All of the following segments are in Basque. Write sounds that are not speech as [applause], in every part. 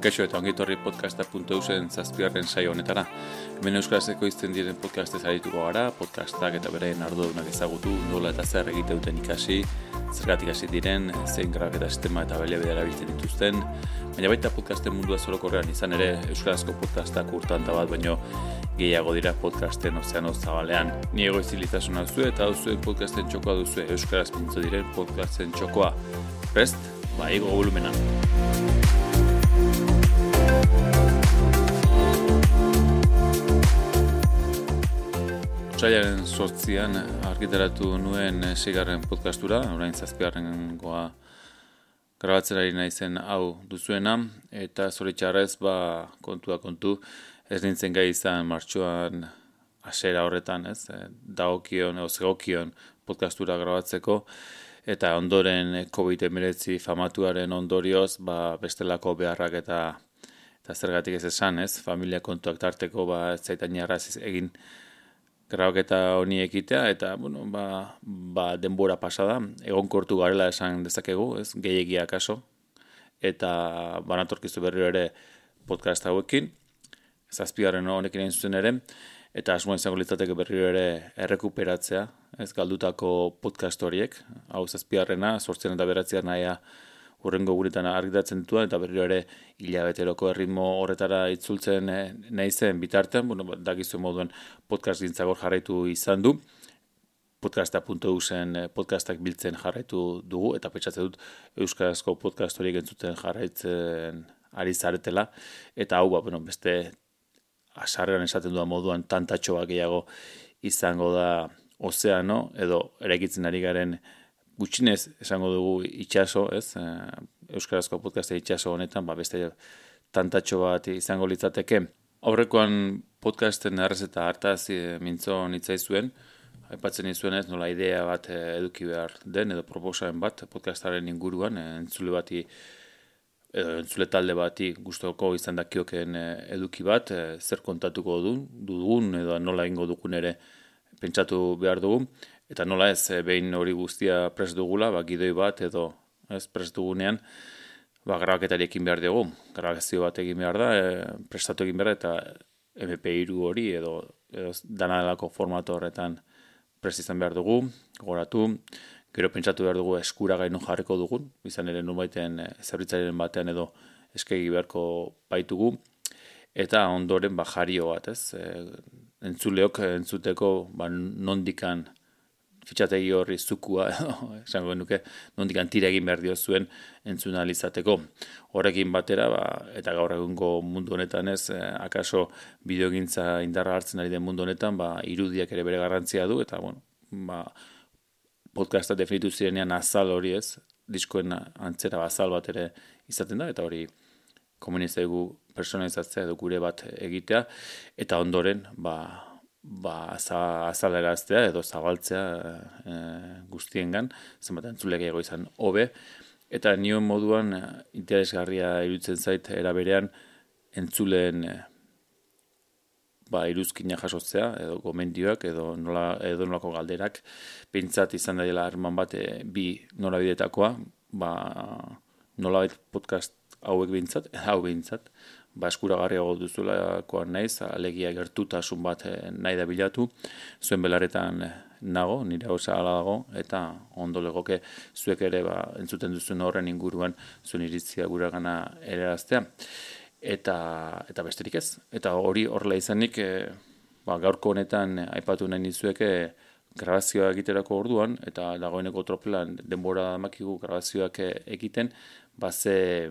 Kaixo eta ongi torri podcasta.eusen zazpiarren saio honetara. Hemen euskarazeko izten diren podcastez arituko gara, podcastak eta bereen ardudunak ezagutu, nola eta zer egite duten ikasi, zergatik hasi diren, zein grabeta sistema eta belia bidera biltzen dituzten, baina baita podcasten mundua zorokorrean izan ere euskarazko podcastak urtan bat, baino gehiago dira podcasten ozeano zabalean. Ni ego izilitasuna duzu eta duzuen podcasten txokoa duzu euskaraz pintzo diren podcasten txokoa. Prest, ba, ego Otsailaren sortzian argitaratu nuen sigarren podcastura, orain zazpigarren goa grabatzerari naizen hau duzuena, eta zoritxarrez ba kontua kontu, ez nintzen gai izan martxoan asera horretan, ez, daokion, edo podcastura grabatzeko, eta ondoren COVID-19 famatuaren ondorioz, ba bestelako beharrak eta eta zergatik ez esan, ez, familia kontuak tarteko, ba, ez zaitan egin, grabaketa honi ekitea eta bueno, ba, ba denbora pasada, egon kortu garela esan dezakegu, ez? Gehiagia kaso, eta banatorkizu berriro ere podcast hauekin, zazpigarren honekin egin zuten ere, eta asmoa izango litzateke berriro ere errekuperatzea, ez? Galdutako podcast horiek, hau zazpigarrena, sortzen eta beratzean naia, urrengo guretan argitatzen dutua, eta berriro ere hilabeteroko erritmo horretara itzultzen e, nahi zen bitartean, bueno, ba, dakizu moduen podcast gintzagor jarraitu izan du, podcasta.eu zen eh, podcastak biltzen jarraitu dugu, eta petsatzen dut Euskarazko podcast horiek entzuten jarraitzen ari zaretela, eta hau, ba, bueno, beste asarrean esaten duan moduan tantatxoa gehiago izango da ozeano, edo erekitzen ari garen gutxinez esango dugu itxaso, ez? E, Euskarazko podcasta itxaso honetan, ba beste tantatxo bat izango litzateke. Aurrekoan podcasten errez eta hartaz e, mintzo nitzai zuen, aipatzen izuen ez, nola idea bat e, eduki behar den, edo proposamen bat podcastaren inguruan, entzule bati, edo entzule talde bati gustoko izan dakioken eduki bat, zer kontatuko du, dugun, edo nola ingo dugun ere pentsatu behar dugu, Eta nola ez, e, behin hori guztia prest dugula, ba, gidoi bat edo ez prest dugunean, ba, grabaketari ekin behar dugu. Grabazio bat egin behar da, e, prestatu egin behar eta MP2 hori edo, edo danalako formato horretan prest izan behar dugu, goratu, gero pentsatu behar dugu eskura gaino jarriko dugun, izan ere nunbaiten e, zerritzaren batean edo eskegi beharko baitugu, eta ondoren ba, jario bat, ez, e, entzuleok entzuteko ba, nondikan fitxategi horri zukua, [laughs] esango nuke, nondik antira egin behar dio zuen entzunalizateko. Horrekin batera, ba, eta gaur egungo mundu honetan ez, eh, akaso bideogintza indarra hartzen ari den mundu honetan, ba, irudiak ere bere garrantzia du, eta bueno, ba, podcasta definitu zirenean azal hori ez, diskoen antzera azal bat ere izaten da, eta hori komunizaigu personalizatzea edo gure bat egitea, eta ondoren, ba, ba, azaleraztea edo zabaltzea e, guztiengan, zenbat entzulek izan hobe, eta nion moduan e, interesgarria irutzen zait eraberean entzuleen ba, iruzkina jasotzea, edo gomendioak, edo, nola, edo nolako galderak, pintzat izan dela arman bat e, bi nola bidetakoa, ba, nola podcast hauek bintzat, [laughs] hau bintzat, ba eskuragarriago duzulakoan naiz, alegia gertutasun bat eh, nahi da bilatu, zuen belaretan eh, nago, nire osa ala dago, eta ondo legoke zuek ere ba, entzuten duzuen horren inguruan zuen iritzia gura gana ere Eta, eta besterik ez. Eta hori horrela izanik, e, ba, gaurko honetan aipatu nahi nizueke grabazioa egiterako orduan, eta dagoeneko tropelan denbora makigu grabazioak egiten, ba ze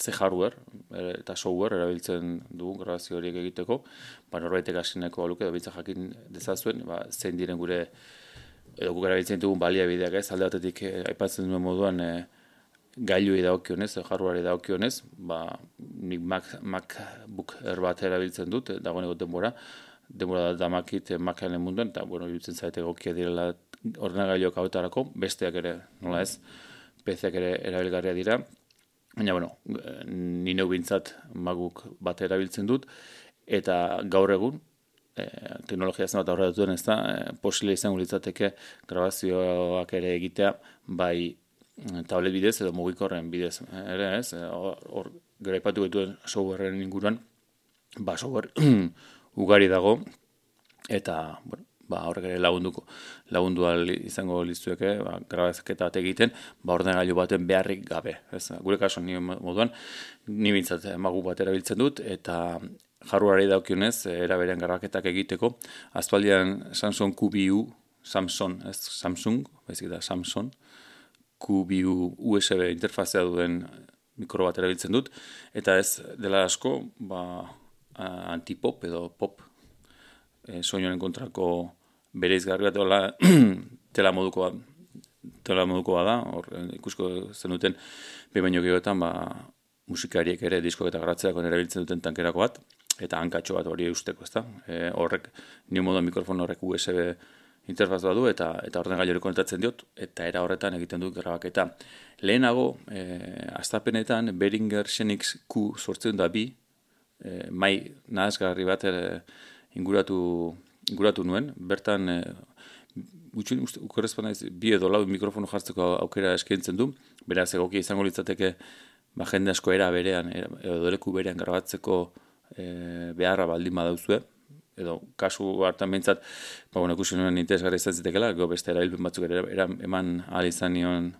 ze hardware eh, eta software erabiltzen dugu grabazio horiek egiteko, ba norbaitek hasineko luke edo bitza jakin dezazuen, ba zein diren gure edo guk erabiltzen dugun baliabideak, ez? Alde batetik eh, aipatzen duen moduan e, gailu edakionez, hardware edakionez, ba nik Mac MacBook Air bat erabiltzen dut dagoeneko denbora, denbora da makit Macaren munduan eta bueno, irutzen zaite egokia direla ordenagailuak hauetarako, besteak ere, nola ez, PCak ere erabilgarria dira, Baina, bueno, ni neu bintzat maguk bat erabiltzen dut, eta gaur egun, e, teknologia zen bat aurra duen ez da, e, posile izango litzateke grabazioak ere egitea, bai tablet bidez edo mugikorren bidez ere, ez? Hor graipatu dituen softwareen inguruan ba software [clears throat] ugari dago. Eta bueno, ba horrek ere lagunduko lagundu izango lizueke ba grabazketa bat egiten ba ordenagailu baten beharrik gabe ez? Gure kasu ni moduan ni bintzat magu bat erabiltzen dut eta jarruari daukionez era berean grabaketak egiteko aspaldian Samsung QBU Samsung ez? Samsung baizik da Samsung QBU USB interfazea duen mikro bat erabiltzen dut eta ez dela asko ba antipop edo pop e, soinoren kontrako bereiz garri bat [clears throat] dola tela modukoa tela modukoa da hor ikusko zen duten be baino gehoetan ba musikariek ere disko eta gratzerako erabiltzen duten tankerako bat eta hankatxo bat hori usteko, ezta? E, horrek ni modu mikrofon horrek USB interfaz badu eta eta ordenagailu konektatzen diot eta era horretan egiten dut grabaketa. Lehenago, eh astapenetan Behringer Xenix Q sortzen da bi eh mai nahasgarri bat ere inguratu inguratu nuen, bertan e, gutxi bi edo lau mikrofono jartzeko aukera eskaintzen du, beraz egoki izango litzateke ba, jende asko era berean, edo leku berean grabatzeko e, beharra baldin badauzue, edo kasu hartan behintzat, ba, bueno, ikusi nuen interesgarri izan zitekela, go beste erabilpen batzuk ere eman ahal izan nion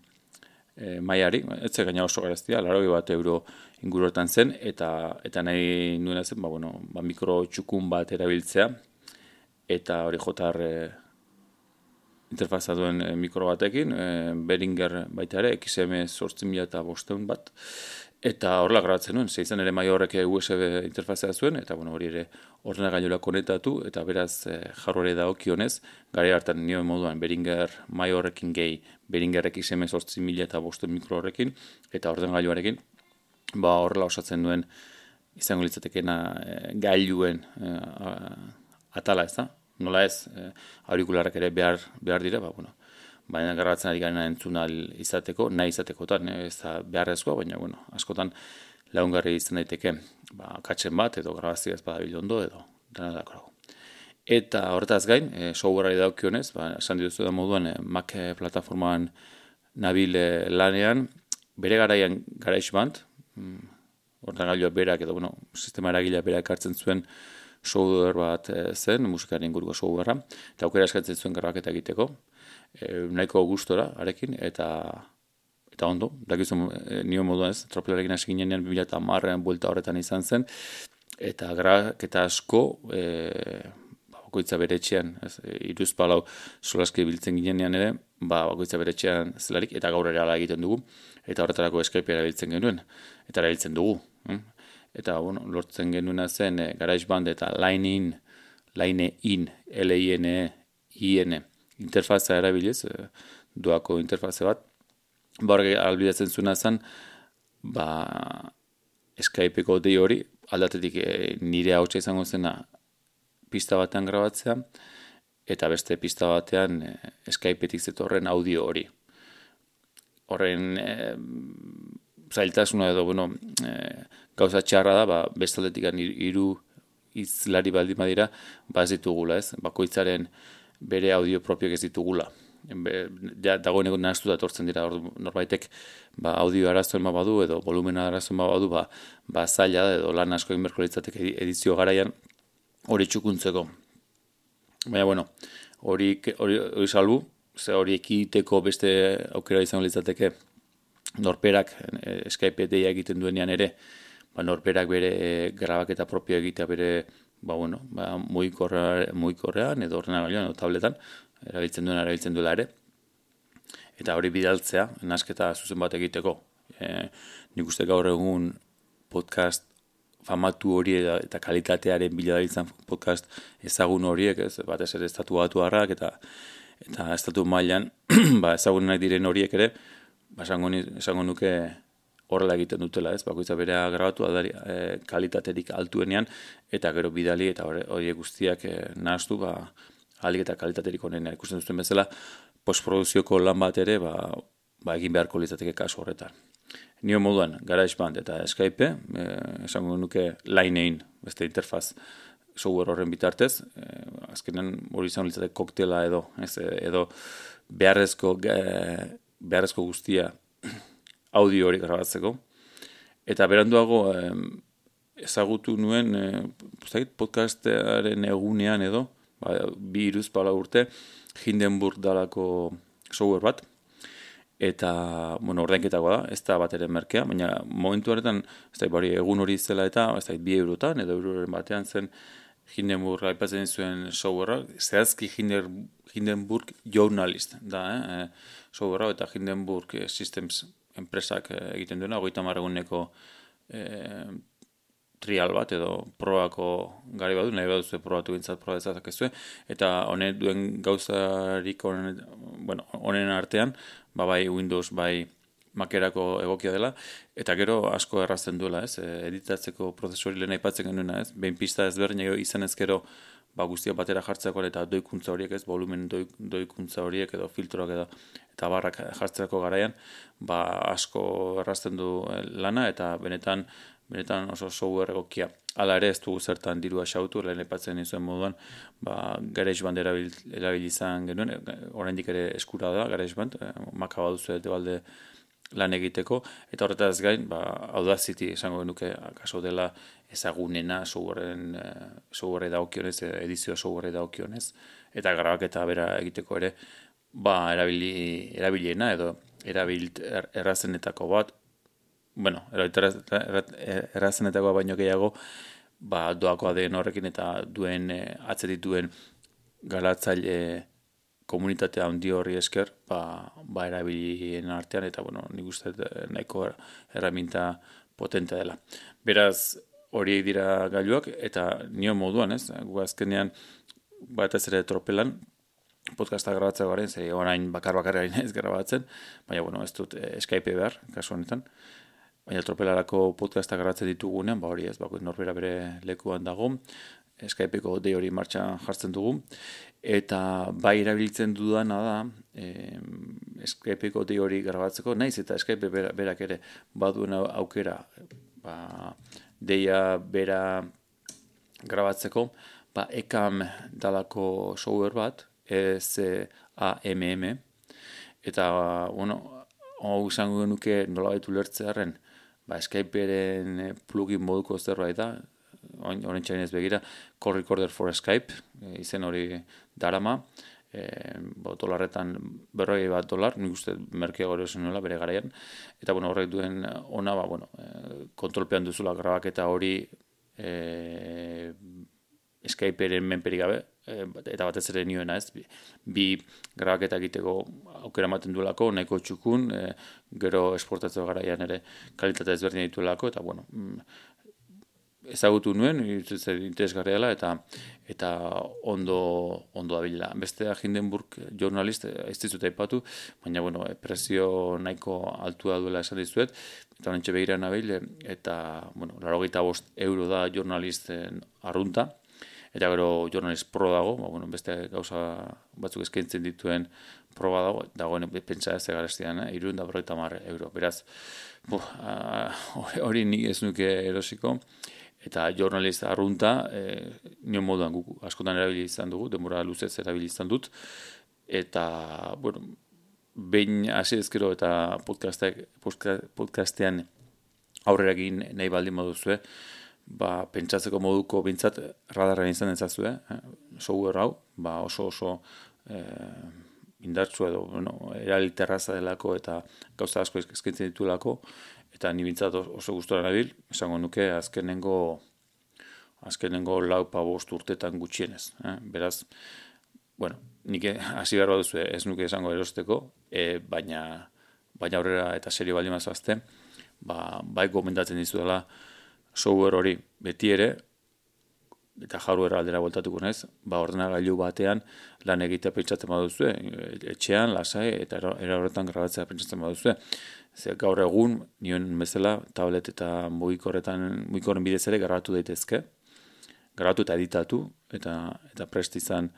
e, maiari, ez gaina oso garaztia, laro bat euro inguruetan zen, eta eta nahi nuena zen, ba, bueno, ba, mikro txukun bat erabiltzea, eta hori jotar e, interfaza duen e, mikro batekin, e, Beringer baita ere, XM sortzen eta bosteun bat, eta horrela grabatzen nuen, ze izan ere mai horrek USB interfazea zuen, eta bueno, hori ere horrena gainola konektatu, eta beraz e, jarrore da okionez, hartan nioen moduan Beringer mai horrekin gehi, Beringer XM sortzen mila eta bosteun mikro horrekin, eta orden gailuarekin, ba horrela osatzen duen, izango litzatekena e, gailuen e, atala ez da, nola ez, e, aurikularrak ere behar, behar dira, ba, bueno, baina garratzen ari garen entzun izateko, nahi izatekotan, eh, ez da beharrezkoa, baina, bueno, askotan lagungarri izan daiteke, ba, katzen bat, edo grabazio ez badabil ondo, edo dena dago. Eta horretaz gain, e, softwareari daukionez, ba, esan dituzu da moduan, e, Mac plataformaan nabil lanean, bere garaian garaiz band, mm, berak, edo, bueno, sistema eragilea berak hartzen zuen, software bat e, zen, musikaren inguruko softwarea, eta aukera eskatzen zuen grabaketa egiteko, e, nahiko gustora arekin, eta eta ondo, dakizun e, nio moduan ez, tropelarekin hasi ginean 2010 buelta horretan izan zen, eta grabaketa asko, e, bakoitza bere etxean, ez, iruz palau solaski biltzen ginean ere, ba, bakoitza bere etxean zelarik, eta gaur ere ala egiten dugu, eta horretarako Skype erabiltzen genuen, eta erabiltzen dugu. Hm? Eta bueno, lortzen genuena zen e, GarageBand eta Line-in, Line-in, L-I-N-E, I-N, interfazea erabiliz, e, duako interfaze bat, ba, albidatzen zuena zen, ba, Skypeko dei hori, aldatetik e, nire hau izango zena pista batean grabatzea, eta beste pista batean e, Skypeetik zetorren audio hori. Horren e, zailtasuna edo, bueno, e, gauza txarra da, ba, bestaldetik hiru izlari baldin badira, ba ez ditugula, ez? Bakoitzaren bere audio propioak ez ditugula. Be, ja, dagoeneko nahaztu da tortzen dira, norbaitek ba, audio arazoen ma badu edo volumena arazoen ma badu, ba, ba zaila edo lan asko inberko edizio garaian hori txukuntzeko. Baina, bueno, hori, hori, hori salbu, ze hori ekiteko beste aukera izango litzateke norperak e, Skype egiten duenean ere, ba, norperak bere grabaketa propio egitea bere ba, bueno, ba, muikorrean edo ordenagailuan edo tabletan, erabiltzen duen erabiltzen duela ere. Eta hori bidaltzea, nasketa zuzen bat egiteko. E, nik uste gaur egun podcast famatu hori eta kalitatearen bila podcast ezagun horiek, ez, batez ere estatu batu harrak eta eta estatu mailan [clears throat] ba, ezagunenak diren horiek ere, esango, esango nuke horrela egiten dutela, ez? Bakoitza berea grabatu adari, e, kalitaterik altuenean eta gero bidali eta horiek guztiak e, nahaztu, ba alik eta kalitaterik honen ikusten duten bezala postproduzioko lan bat ere, ba, ba egin beharko litzateke kasu horretan. Nio moduan, GarageBand eta Skype, e, esango nuke Linein, beste interfaz software horren bitartez, e, azkenen hori izan litzateke koktela edo, ez, edo beharrezko, e, beharrezko guztia audio hori grabatzeko. Eta beranduago ezagutu nuen e, podcastaren egunean edo, ba, bi iruz pala urte, Hindenburg dalako software bat, eta, bueno, ordainketako da, ez da bat ere merkea, baina momentu horretan, ez da, bari, egun hori zela eta, ez da, bi eurotan, edo euroren batean zen, Hindenburg aipatzen zuen softwarea, zehazki Hindenburg journalist da, eh? softwarea, eta Hindenburg Systems enpresak egiten duena, goita marreguneko eh, trial bat edo probako gari badu, nahi baduzu probatu bintzat proba eta honen duen gauzarik honen, bueno, honen artean, ba bai Windows, bai makerako egokia dela, eta gero asko errazten duela, ez, e, editatzeko prozesori lehen aipatzen genuena, ez, behin pista ezberdin izan ez gero, ba guztia batera jartzeko eta doikuntza horiek, ez, volumen doikuntza horiek edo filtroak edo, eta barrak jartzeko garaian, ba asko errazten du lana, eta benetan, benetan oso software egokia. Hala ere ez dugu zertan dirua xautu, lehen lepatzen nizuen moduan, ba, garage band erabil, izan genuen, oraindik ere eskura da, garage band, eh, maka baduzu edo balde lan egiteko, eta horretaz gain, ba, Audacity esango genuke, kaso dela ezagunena softwareen eh, software daukionez, edizio software daukionez, eta grabaketa bera egiteko ere, ba, erabili, erabiliena edo erabilt er, errazenetako bat, bueno, errazenetako baino gehiago, ba, doakoa den horrekin eta duen e, atzetit duen galatzaile komunitatea handi horri esker, ba, ba erabilien artean, eta bueno, nik uste eh, nahiko erraminta potente dela. Beraz, hori dira gailuak, eta nio moduan, ez, gu azkenean, bat ez ere tropelan, podcasta grabatzea garen, zei orain bakar bakarra ez grabatzen, baina, bueno, ez dut eh, Skype behar, kasu honetan, baina tropelarako podcasta garratzen ditugunean, ba hori ez, bako norbera bere lekuan dago, Skypeko dei hori martxan jartzen dugu, eta bai erabiltzen dudana da, e, Skypeko dei hori grabatzeko, naiz eta Skype berak ere baduen aukera, ba, deia bera grabatzeko, ba, ekam dalako software bat, E-C-A-M-M, eta, bueno, hau izango genuke nola baitu lertzearen, ba, Skyperen plugin moduko zerbait da, horren txainez begira, Call Recorder for Skype, e, izen hori darama, e, bo, dolarretan berroi bat dolar, nik uste merkea gore nuela bere garaian, eta bueno, horrek duen ona, ba, bueno, e, kontrolpean duzula grabaketa hori e, Skyperen menperik gabe, Eh, eta batez ere nioena ez, bi, bi grabaketa egiteko aukera ematen duelako, nahiko txukun, e, gero esportatzeko garaian ere kalitatea ezberdin dituelako, eta bueno, mm, ezagutu nuen, interesgarria dela, eta eta ondo, ondo abila. Beste Hindenburg journalist, dizut aipatu, baina bueno, presio nahiko altua duela esan dizuet, eta nintxe begira nabil, eta bueno, laro bost euro da journalisten arrunta, eta gero Journalist Pro dago, ba, bueno, beste gauza batzuk eskaintzen dituen proba dago, dagoen pentsa ez egarestian, eh? irun da berroita mar euro. Beraz, hori ni ez nuke erosiko, eta Journalist arrunta, e, nion moduan guk askotan erabili izan dugu, demora luzez erabili izan dut, eta, bueno, behin hasi ezkero eta podcastek, podcastean aurrera egin nahi baldin moduzue, ba, pentsatzeko moduko bintzat radarren izan dezazue, eh? software hau, ba, oso oso eh, indartzu edo, bueno, eraliterraza delako eta gauza asko eskaintzen ditulako, eta ni bintzat oso gustora nabil, esango nuke azkenengo azkenengo lau pa bost urtetan gutxienez. Eh? Beraz, bueno, nik hasi behar baduzu ez nuke esango erosteko, e, baina, baina aurrera eta serio baldin mazoazte, ba, bai gomendatzen dizu dela, software hori beti ere, eta hardware aldera voltatuko nez, ba ordenagailu batean lan egitea pentsatzen baduzu, etxean, lasai, eta era horretan grabatzea pentsatzen baduzu. Ze gaur egun, nion bezala, tablet eta mugikorretan, mugikorren bidez ere grabatu daitezke, grabatu eta editatu, eta, eta prest izan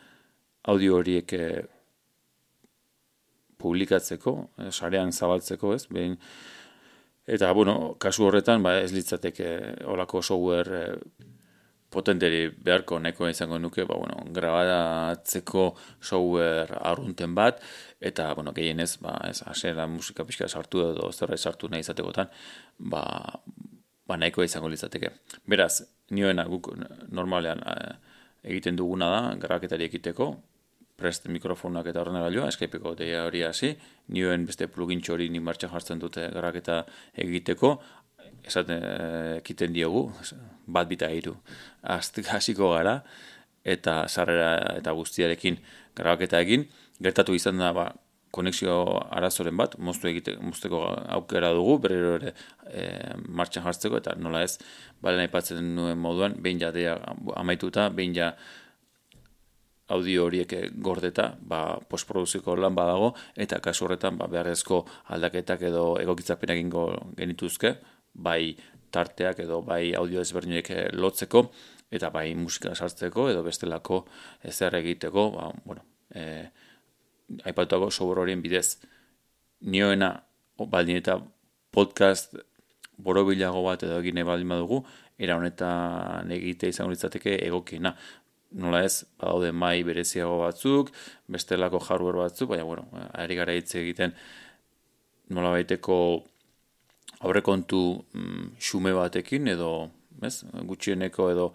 audio horiek eh, publikatzeko, eh, sarean zabaltzeko, ez, behin, Eta, bueno, kasu horretan, ba, ez litzateke olako software e, potenteri beharko neko izango nuke, ba, bueno, grabatzeko software arrunten bat, eta, bueno, gehienez, ba, ez, asera musika pixka sartu edo zerra sartu nahi izatekotan, ba, ba, nahiko izango litzateke. Beraz, nioena guk normalean eh, egiten duguna da, grabaketari ekiteko, prest mikrofonak eta horren agailua, Skypeko deia hori hasi, nioen beste plugin hori ni martxan jartzen dute grabaketa egiteko, esaten ekiten diogu, bat bita hiru hasiko gara, eta sarrera eta guztiarekin grabaketa egin, gertatu izan da, ba, konexio arazoren bat, moztu egite, mozteko aukera dugu, berriro ere e, martxan jartzeko, eta nola ez, bale nahi nuen moduan, behin ja dea amaituta, behin ja audio horiek gordeta, ba, postproduziko lan badago, eta kasu horretan, ba, beharrezko aldaketak edo egokitzapenak ingo genituzke, bai tarteak edo bai audio ezberdinek eh, lotzeko eta bai musika sartzeko edo bestelako ezer egiteko, ba, bueno, eh aipatuko sobor horien bidez nioena baldin eta podcast borobilago bat edo egine baldin badugu, era honetan egite izango litzateke egokiena. Nola ez, badaude mai bereziago batzuk, bestelako hardware batzuk, baina, bueno, ari gara hitz egiten nola baiteko aurrekontu mm, xume batekin edo, ez, gutxieneko edo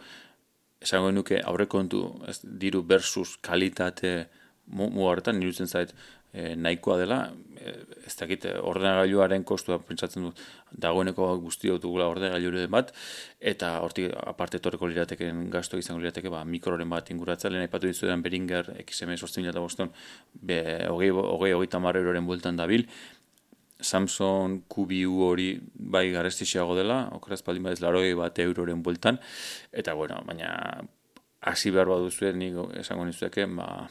esango nuke aurrekontu ez, diru versus kalitate mu, hartan nirutzen zait e, nahikoa dela, e, ez dakit ordenagailuaren kostua pentsatzen du dagoeneko guzti dutugula ordenagailuren bat, eta hortik aparte torreko lirateken gasto izango lirateke ba, mikroren bat inguratza, lehen aipatu dizuetan Beringer XM 8000 hogei, hogei, hogei tamar euroren bueltan dabil, Samsung QBU hori bai garestixiago dela, okraz baldin baiz laroi bat euroren bueltan, eta bueno, baina hasi behar bat duzuen, nik esango nizueke, ba,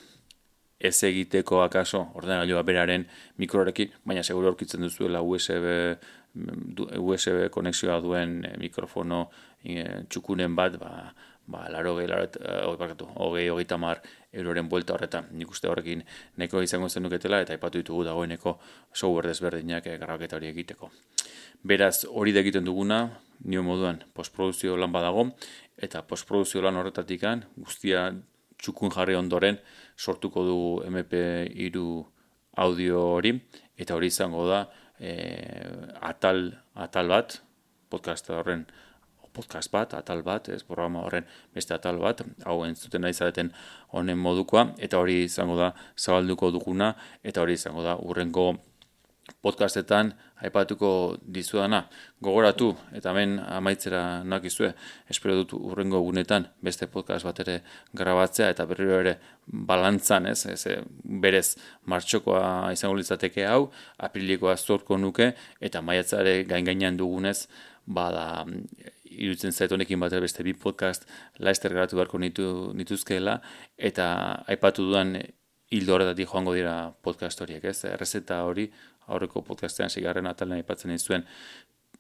ez egiteko akaso, ordenagailua beraren mikrorekin, baina seguro aurkitzen duzuela USB, USB konexioa duen mikrofono e, txukunen bat, ba, ba, laro gehi, laro, uh, hogei, hogei tamar euroren buelta horretan, nik uste horrekin neko izango zen duketela, eta ipatu ditugu dagoeneko software desberdinak eh, garraketa hori egiteko. Beraz, hori da egiten duguna, nio moduan, postproduzio lan badago, eta postproduzio lan horretatikan, guztia txukun jarri ondoren, sortuko dugu MP3 audio hori, eta hori izango da, eh, atal, atal bat, podcast horren podcast bat, atal bat, ez programa horren beste atal bat, hau entzuten nahi zareten honen modukoa, eta hori izango da zabalduko duguna, eta hori izango da urrengo podcastetan aipatuko dizuana. Gogoratu, eta hemen amaitzera nakizue, espero dut urrengo gunetan beste podcast bat ere grabatzea, eta berriro ere balantzan, ez, ez berez martxokoa izango litzateke hau, aprilikoa zorko nuke, eta maiatzare gain gainean dugunez, bada irutzen zait honekin batera beste bi podcast laester garatu beharko nitu, nituzkeela, eta aipatu dudan hildo horretatik joango dira podcast horiek, ez? Errezeta hori, aurreko podcastean zigarren atalen aipatzen zuen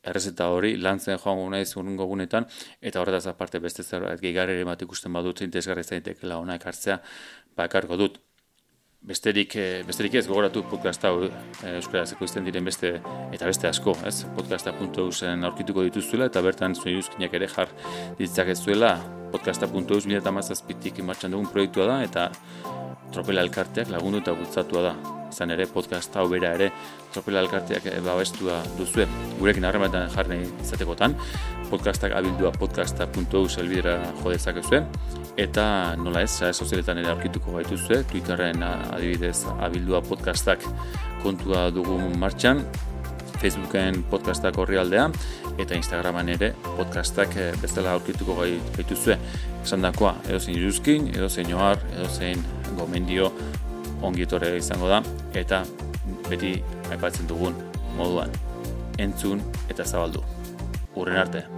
errezeta hori, lantzen joango nahi zurungo gunetan, eta horretaz aparte beste zerbait gehigarri bat ikusten badut, interesgarri zaitekela ona ekartzea, ba ekarko dut. Besterik, eh, besterik ez gogoratu podcasta hau eh, euskarazeko izten diren beste eta beste asko, ez? Podcasta.eusen aurkituko dituzuela eta bertan zuen iruzkinak ere jar ditzakezuela podcasta.eus mila eta mazazpitik martxan dugun proiektua da eta tropela elkarteak lagundu eta gutzatua da. Izan ere podcast hau bera ere tropela elkarteak eh, babestua duzue. Gurekin harremanetan jarri izatekotan podcastak abildua podcasta.eus elbidera jodezakezue eta nola ez, sare sozialetan ere aurkituko gaituzue, Twitterren adibidez abildua podcastak kontua dugu martxan, Facebooken podcastak horri aldea, eta Instagraman ere podcastak eh, bezala aurkituko gaituzue. Esan dakoa, edo zein iruzkin, edo zein oar, edo zein gomendio ongitore izango da, eta beti aipatzen dugun moduan, entzun eta zabaldu. Urren arte!